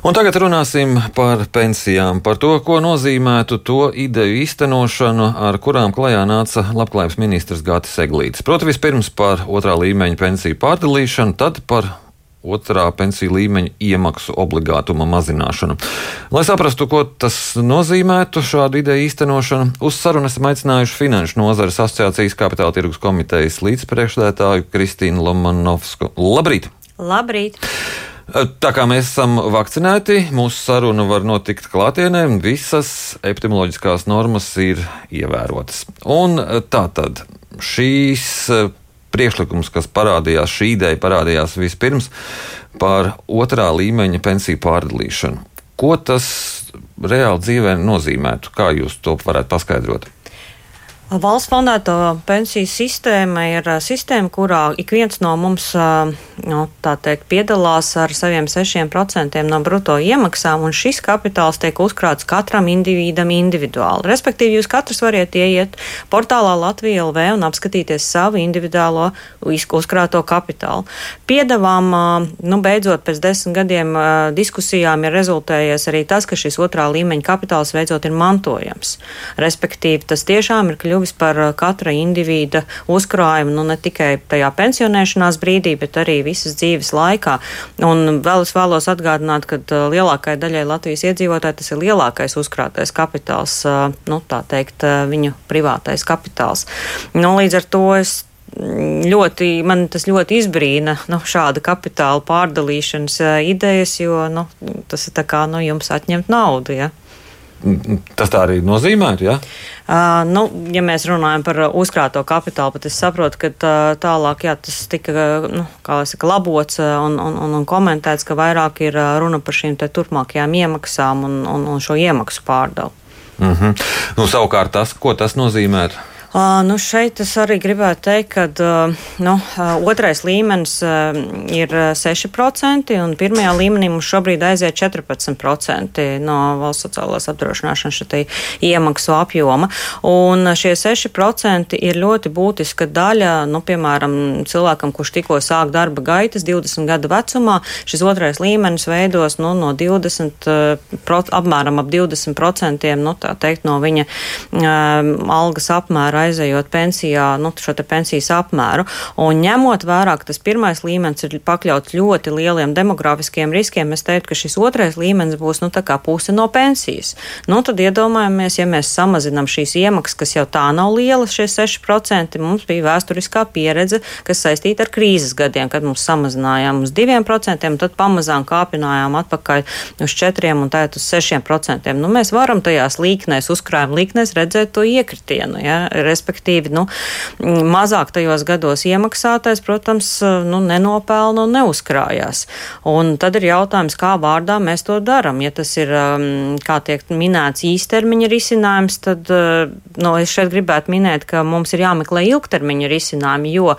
Un tagad runāsim par pensijām, par to, ko nozīmētu to ideju īstenošanu, ar kurām klajā nāca labklājības ministrs Gātis Eglītis. Protams, vispirms par otrā līmeņa pensiju pārdalīšanu, tad par otrā pensiju līmeņa iemaksu obligātuma mazināšanu. Lai saprastu, ko tas nozīmētu, šādu ideju īstenošanu, uz sarunu esam aicinājuši Finanšu nozares asociācijas kapitāla tirgus komitejas līdzpriekšdētāju Kristīnu Lomanovsku. Labrīt! Labrīt! Tā kā mēs esam vakcinēti, mūsu saruna var notikt klātienē, visas epidemioloģiskās normas ir ievērotas. Un tā tad šīs priekšlikums, kas parādījās, šī ideja parādījās vispirms par otrā līmeņa pensiju pārdalīšanu. Ko tas reāli dzīvē nozīmētu? Kā jūs to varētu paskaidrot? Valsts fondēto pensiju sistēma ir sistēma, kurā ik viens no mums nu, teikt, piedalās ar saviem 6% no bruto iemaksām, un šis kapitāls tiek uzkrāts katram individam individuāli. Respektīvi, jūs katrs variet ieiet portālā Latvija LV un apskatīties savu individuālo uzkrāto kapitālu. Piedevām, nu, beidzot, pēc desmit gadiem diskusijām ir rezultējies arī tas, ka šis otrā līmeņa kapitāls beidzot ir mantojams. Respektīvi, tas tiešām ir kļuvis kļuvis par uh, katra individa uzkrājumu, nu ne tikai tajā pensionēšanās brīdī, bet arī visas dzīves laikā. Un vēl es vēlos atgādināt, ka uh, lielākai daļai Latvijas iedzīvotāji tas ir lielākais uzkrātais kapitāls, uh, nu tā teikt, viņu privātais kapitāls. Nu, līdz ar to es mm, ļoti, man tas ļoti izbrīna nu, šāda kapitāla pārdalīšanas idejas, jo nu, tas ir tā kā nu, jums atņemt naudu. Ja? Tas tā arī nozīmētu, ja? Uh, nu, ja mēs runājam par uzkrāto kapitālu, tad es saprotu, ka tā, tālāk jā, tas tika nu, saka, labots un, un, un, un komentēts, ka vairāk ir runa par šīm turpmākajām iemaksām un, un, un šo iemaksu pārdalu. Mm -hmm. nu, savukārt tas, ko tas nozīmē? Uh, nu šeit es arī gribētu teikt, ka uh, nu, uh, otrais līmenis uh, ir 6%, un pirmajā līmenī mums šobrīd aiziet 14% no valsts sociālās apdrošināšanas iemaksu apjoma. Un šie 6% ir ļoti būtiska daļa, nu, piemēram, cilvēkam, kurš tikko sāk darba gaitas 20 gadu vecumā, šis otrais līmenis veidos nu, no 20, pro, apmēram ap 20% nu, teikt, no viņa uh, algas apmēra aizejot pensijā, nu, šo te pensijas apmēru. Un ņemot vērā, ka tas pirmais līmenis ir pakļauts ļoti lieliem demografiskiem riskiem, es teiktu, ka šis otrais līmenis būs, nu, tā kā puse no pensijas. Nu, tad iedomājamies, ja mēs samazinām šīs iemaksas, kas jau tā nav lielas, šie 6%, mums bija vēsturiskā pieredze, kas saistīta ar krīzes gadiem, kad mums samazinājām uz 2%, tad pamazām kāpinājām atpakaļ uz 4% un tagad uz 6%. Nu, mēs varam tajās līknēs, uzkrājuma līknēs redzēt to iekritienu. Ja? Respektīvi, nu, mazāk tajos gados iemaksātais, protams, nu, nenopelna un neuzkrājās. Un tad ir jautājums, kā vārdā mēs to darām. Ja tas ir, kā tiek minēts, īstermiņa risinājums, tad nu, es šeit gribētu minēt, ka mums ir jāmeklē ilgtermiņa risinājumi, jo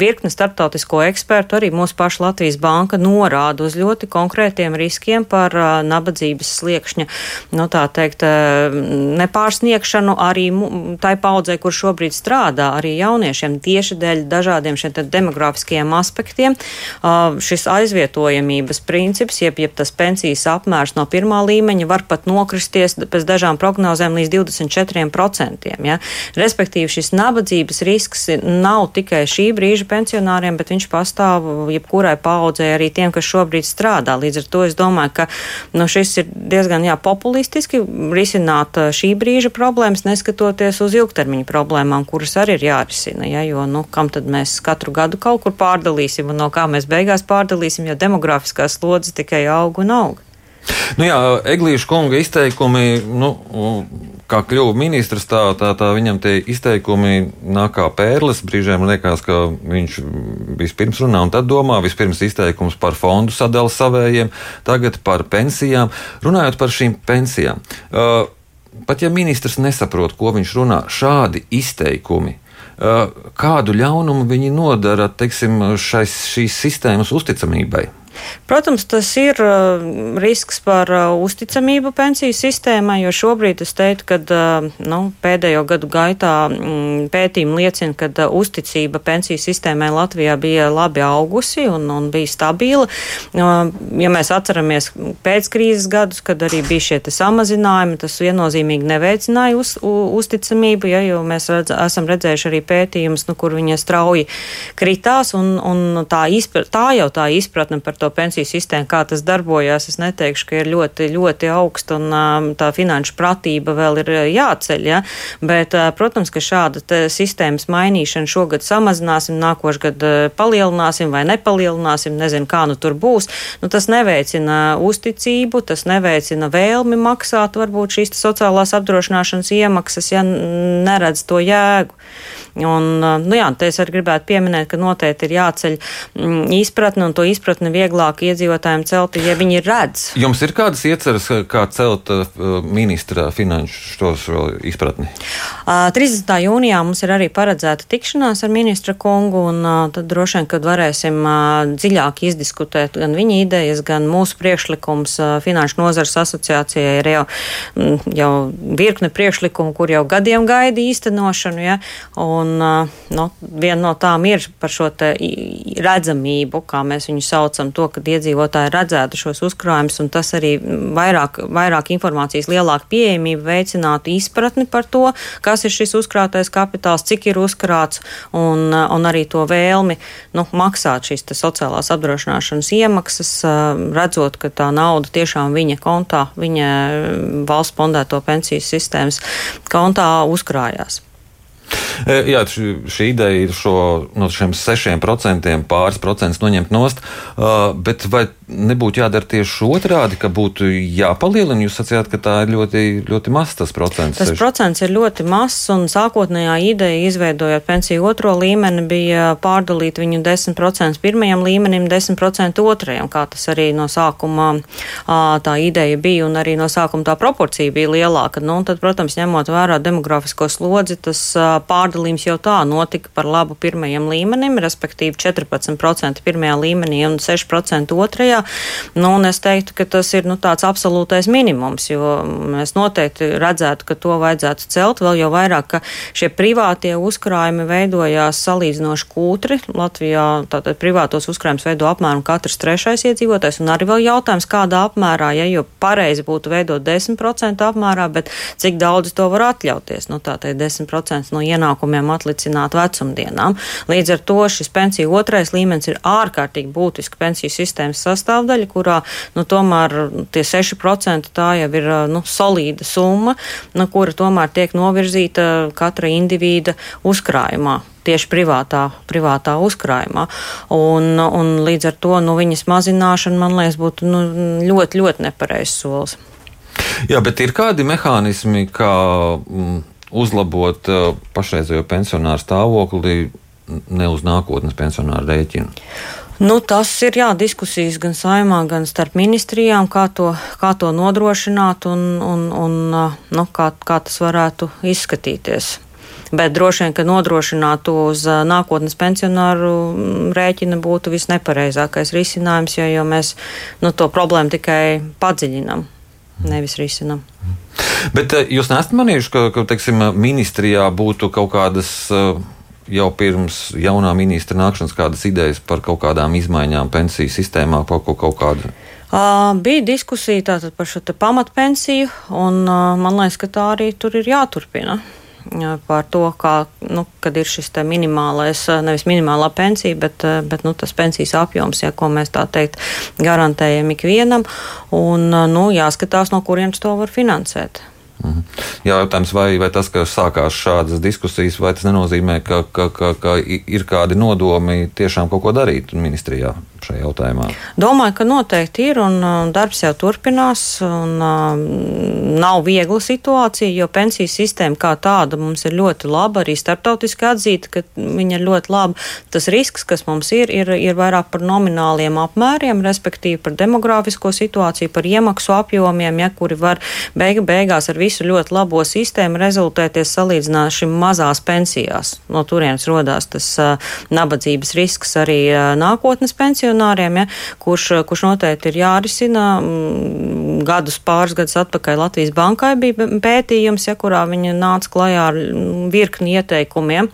virkne starptautisko ekspertu, arī mūsu paša Latvijas banka norāda uz ļoti konkrētiem riskiem par nabadzības sliekšņa, nu, tā teikt, nepārsniegšanu arī tai paudzē paudzei, kur šobrīd strādā, arī jauniešiem tieši dēļ dažādiem šiem demografiskiem aspektiem, uh, šis aizvietojamības princips, jeb, jeb tas pensijas apmērs no pirmā līmeņa var pat nokristies pēc dažām prognozēm līdz 24%. Ja? Respektīvi, šis nabadzības risks nav tikai šī brīža pensionāriem, bet viņš pastāv jebkurai paudzei arī tiem, kas šobrīd strādā. Līdz ar to es domāju, ka nu, šis ir diezgan jā, populistiski risināt šī brīža problēmas, neskatoties uz ilgtermiņu ilgtermiņa problēmām, kuras arī ir jārisina. Ja, jo, nu, kam tad mēs katru gadu kaut kur pārdalīsim un no kā mēs beigās pārdalīsim, jo demografiskās slodzes tikai aug un aug. Nu jā, Eglīša kunga izteikumi, nu, kā kļuva ministrs, tā, tā, tā viņam tie izteikumi nāk kā pērles. Brīžiem liekas, ka viņš vispirms runā un tad domā. Vispirms izteikums par fondu sadali savējiem, tagad par pensijām. Runājot par šīm pensijām. Uh, pat ja ministrs nesaprot, ko viņš runā, šādi izteikumi. Kādu ļaunumu viņi nodara teiksim, šais, šīs sistēmas uzticamībai? Protams, tas ir uh, risks par uh, uzticamību pensiju sistēmai, jo šobrīd es teiktu, ka uh, nu, pēdējo gadu gaitā mm, pētījumi liecina, ka uh, uzticība pensiju sistēmai Latvijā bija labi augusi un, un bija stabila. Uh, ja mēs atceramies pēckrīzes gadus, kad arī bija šie samazinājumi, tas viennozīmīgi neveicināja uz, u, uzticamību, ja, jo mēs redz, esam redzējuši arī pētījumus, nu, kur viņa strauji kritās, un, un tā, izpra, tā jau tā izpratne par to pensiju sistēmu, kā tas darbojās, es neteikšu, ka ir ļoti, ļoti augsta un um, tā finanšu pratība vēl ir uh, jāceļ. Ja? Bet, uh, protams, ka šāda sistēmas mainīšana šogad samazināsim, nākošais gadu uh, palielināsim vai nepalielināsim, nezinu, kā nu tur būs. Nu, tas neveicina uzticību, tas neveicina vēlmi maksāt varbūt šīs sociālās apdrošināšanas iemaksas, ja neredz to jēgu. Un, nu jā, te es arī gribētu pieminēt, ka noteikti ir jāceļ mm, izpratne un to izpratni vieglāk iedzīvotājiem celt, ja viņi redz. Jums ir kādas ieceras, kā celt uh, ministra finanšu šos izpratni? Uh, 30. jūnijā mums ir arī paredzēta tikšanās ar ministra kungu, un tad droši vien, kad varēsim dziļāk izdiskutēt gan viņa idejas, gan mūsu priekšlikums Finanšu nozars asociācijai ir jau, jau virkne priekšlikumu, kur jau gadiem gaida īstenošanu. Ja? Un, Un nu, viena no tām ir par šo redzamību, kā mēs viņu saucam, to, ka iedzīvotāji redzētu šos uzkrājumus, un tas arī vairāk, vairāk informācijas, lielāku pieejamību veicinātu izpratni par to, kas ir šis uzkrātais kapitāls, cik ir uzkrāts, un, un arī to vēlmi nu, maksāt šīs sociālās apdrošināšanas iemaksas, redzot, ka tā nauda tiešām viņa kontā, viņa valsts fondēto pensiju sistēmas kontā uzkrājās. E, jā, šī, ideja ir šo, no šiem 6% pāris procentus noņemt nost, bet vai nebūtu jādara tieši otrādi, ka būtu jāpalielina? Jūs sacījāt, ka tā ir ļoti, ļoti mazs tas procents. Tas 6. procents ir ļoti mazs, un sākotnējā ideja, izveidojot pensiju otro līmeni, bija pārdalīt viņu 10% pirmajam līmenim, 10% otrajam, kā tas arī no sākuma tā ideja bija, un arī no sākuma tā proporcija bija lielāka. Nu, tad, protams, ņemot vērā demografisko slodzi, tas pārdalījums jau tā notika par labu pirmajam līmenim, respektīvi 14% pirmajā līmenī un 6% otrajā. Nu, un es teiktu, ka tas ir nu, tāds absolūtais minimums, jo mēs noteikti redzētu, ka to vajadzētu celt vēl jau vairāk, ka šie privātie uzkrājumi veidojās salīdzinoši kūtri. Latvijā tātad privātos uzkrājumus veido apmēram katrs trešais iedzīvotājs, un arī vēl jautājums, kādā apmērā, ja jo pareizi būtu veidot 10% apmērā, bet cik daudz to var atļauties. Nu, tā ir 10% no ienākumiem atlicināt vecumdienām. Līdz ar to šis pensiju otrais līmenis ir ārkārtīgi būtiska pensiju sistēmas sastāvdaļa, kurā nu, tomēr tie 6% tā jau ir nu, solīda summa, nu, kura tomēr tiek novirzīta katra indivīda uzkrājumā tieši privātā, privātā uzkrājumā. Un, un līdz ar to nu, viņas mazināšana, man liekas, būtu nu, ļoti, ļoti nepareizs solis. Jā, bet ir kādi mehānismi, kā mm, uzlabot uh, pašreizējo pensionāru stāvokli ne uz nākotnes pensionāru rēķinu? Nu, tas ir jā, diskusijas gan saimā, gan starp ministrijām, kā to, kā to nodrošināt un, un, un uh, nu, kā, kā tas varētu izskatīties. Bet droši vien, ka nodrošināt to uz uh, nākotnes pensionāru mm, rēķina būtu visnepareizākais risinājums, jo, jo mēs nu, to problēmu tikai padziļinam, nevis risinam. Bet eh, jūs nesat manījuši, ka, ka teiksim, ministrijā būtu kaut kādas eh, jau pirms jaunā ministra nākšanas kādas idejas par kaut kādām izmaiņām pensiju sistēmā, par kaut, kaut kādu? Uh, bija diskusija par šo pamatpensiju, un uh, man liekas, ka tā arī tur ir jāturpina par to, kā, nu, kad ir šis minimālais, nevis minimālā pensija, bet, bet nu, tas pensijas apjoms, ja, ko mēs tā teikt garantējam ikvienam, un nu, jāskatās, no kurienes to var finansēt. Mhm. Jautājums, vai, vai tas, ka sākās šādas diskusijas, vai tas nenozīmē, ka, ka, ka, ka ir kādi nodomi tiešām kaut ko darīt ministrijā šajā jautājumā? Domāju, ka noteikti ir, un darbs jau turpinās. Un, um, nav viegla situācija, jo pensiju sistēma kā tāda mums ir ļoti laba, arī starptautiski atzīta, ka viņa ir ļoti laba. Tas risks, kas mums ir, ir, ir vairāk par nomināliem apmēriem, respektīvi par demografisko situāciju, par iemaksu apjomiem, ja, kuri var beiga beigās ar visu ļoti labo sistēmu rezultēties salīdzināši mazās pensijās. No turienes rodās tas nabadzības risks arī nākotnes pensionāriem ja, kurš, kurš noteikti ir jārisina. Mm, gadus pāris gadus atpakaļ Latvijas bankai bija pētījums, ja, kurā viņi nāca klajā ar virkni ieteikumiem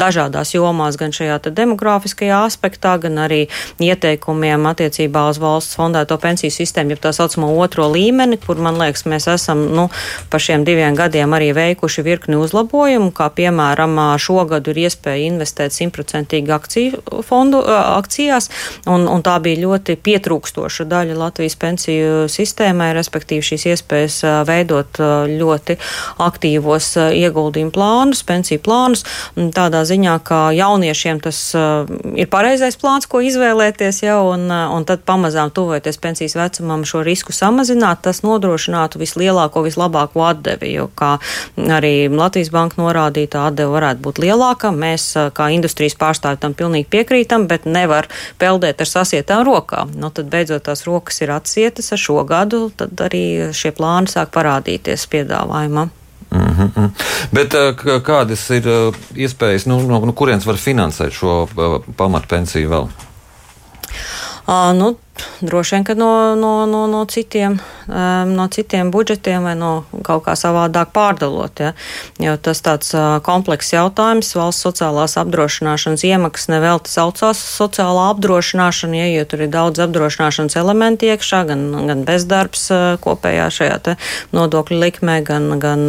dažādās jomās, gan šajā demografiskajā aspektā, gan arī ieteikumiem attiecībā uz valsts fondēto pensiju sistēmu, jeb tā saucamo otro līmeni, kur, man liekas, mēs esam nu, pa šiem diviem gadiem arī veikuši virkni uzlabojumu, kā piemēram šogad ir iespēja investēt simtprocentīgi akciju fondu akcijās, un, un tā bija ļoti pietrūkstoša daļa Latvijas pensiju sistēmai, respektīvi šīs iespējas veidot ļoti aktīvos ieguldījumu plānus, pensiju plānus, tādā ziņā, ka jauniešiem tas ir pareizais plāns, ko izvēlēties jau, un, un tad pamazām tuvojoties pensijas vecumam šo risku samazināt, tas nodrošinātu vislielāko, vislabāko atdevi, jo, kā arī Latvijas banka norādīja, tā atdeve varētu būt lielāka. Mēs, kā industrijas pārstāvi, tam pilnīgi piekrītam, bet nevar peldēt ar sasietām rokām. Nu, tad beidzot tās rokas ir atsietas ar šo gadu, tad arī šie plāni sāk parādīties piedāvājumā. Mm -hmm. Bet kādas ir iespējas, nu, no, no kurienes var finansēt šo pamatpensiju vēl? Uh, nu, droši vien, ka no, no, no, no, citiem, no citiem budžetiem vai no kaut kā savādāk pārdalot. Ja? Jo tas tāds komplekss jautājums, valsts sociālās apdrošināšanas iemaksas nevelti saucās sociālā apdrošināšana, ja, jo tur ir daudz apdrošināšanas elementi iekšā, gan, gan bezdarbs kopējā šajā nodokļu likmē, gan, gan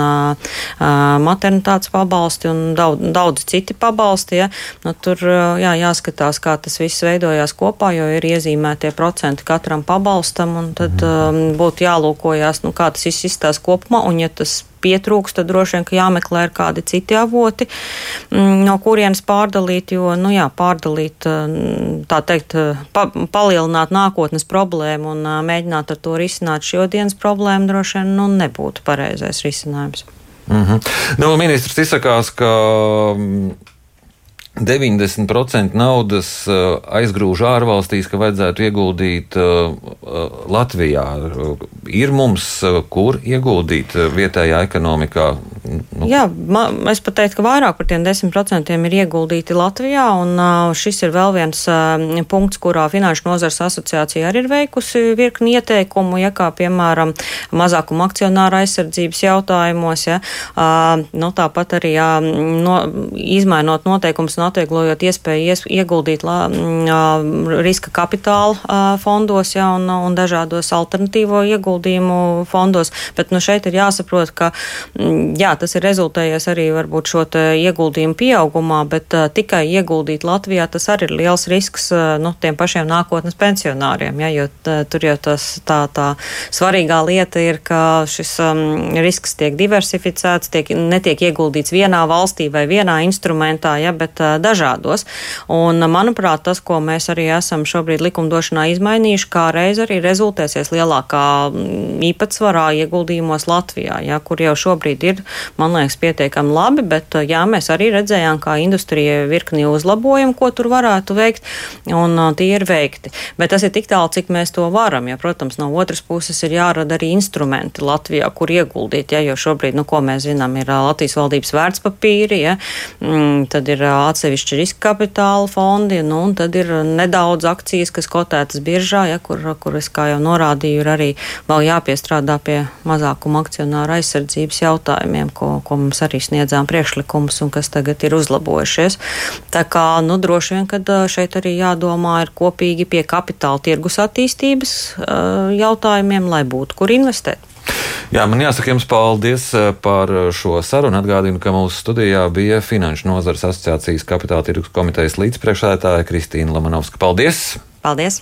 maternitātes pabalsti un daudz, daudz citi pabalsti. Ja? Nu, tur jā, jāskatās, kā tas viss veidojās kopā, jo ir iezīmētie procesi procenti katram pabalstam, un tad um, būtu jālūkojās, nu, kā tas izsistās kopumā, un ja tas pietrūks, tad droši vien, ka jāmeklē ir kādi citi avoti, mm, no kurienes pārdalīt, jo, nu jā, pārdalīt, mm, tā teikt, pa, palielināt nākotnes problēmu un mēģināt ar to risināt šodienas problēmu, droši vien, nu, nebūtu pareizais risinājums. Mm -hmm. nu, ministrs izsakās, ka 90% naudas uh, aizgrūž ārvalstīs, ka vajadzētu ieguldīt uh, Latvijā. Ir mums kur ieguldīt vietējā ekonomikā? Nu. Jā, man, es pat teiktu, ka vairāk par tiem 10% ir ieguldīti Latvijā, un šis ir vēl viens punkts, kurā Finanšu nozars asociācija arī ir veikusi virkni ieteikumu, ja kā piemēram mazākuma akcionāra aizsardzības jautājumos, ja, nu, tāpat arī jā, no, izmainot noteikumus un atvieglojot iespēju ies, ieguldīt la, riska kapitāla fondos ja, un, un dažādos alternatīvo ieguldījumu fondos. Bet nu, šeit ir jāsaprot, ka jā, tas ir rezultējies arī varbūt šo ieguldījumu pieaugumā, bet uh, tikai ieguldīt Latvijā tas arī ir liels risks uh, nu, tiem pašiem nākotnes pensionāriem. Ja, jo tā, tur jau tas, tā, tā svarīgā lieta ir, ka šis um, risks tiek diversificēts, tiek, netiek ieguldīts vienā valstī vai vienā instrumentā, ja, bet uh, dažādos. Un, manuprāt, tas, ko mēs arī esam šobrīd likumdošanā izmainījuši, kā reiz arī rezultēsies lielākā īpatsvarā ieguldījumos Latvijā, ja, kur jau šobrīd ir, man liekas, pietiekami labi, bet jā, mēs arī redzējām, kā industrija virkni uzlabojumu, ko tur varētu veikt, un tie ir veikti. Bet tas ir tik tālu, cik mēs to varam, ja, protams, no otras puses ir jārada arī instrumenti Latvijā, kur ieguldīt, ja, jo šobrīd, nu, ko mēs zinām, ir Latvijas valdības vērtspapīri, ja, mm, tad ir atsevišķi riska kapitāla fondi, nu, un tad ir nedaudz akcijas, kas kotētas biržā, ja, kur, kur es kā jau norādīju, ir arī vēl jāpiestrādā pie mazākuma akcionāra aizsardzības jautājumiem, ko, ko mums arī sniedzām priekšlikumus un kas tagad ir uzlabojušies. Tā kā, nu, droši vien, kad šeit arī jādomā ir kopīgi pie kapitāla tirgus attīstības jautājumiem, lai būtu kur investēt. Jā, man jāsaka jums paldies par šo sarunu. Atgādinu, ka mūsu studijā bija Finanšu nozares asociācijas kapitāla tirgus komitejas līdzpriekšētāja Kristīna Lamanovska. Paldies! Paldies!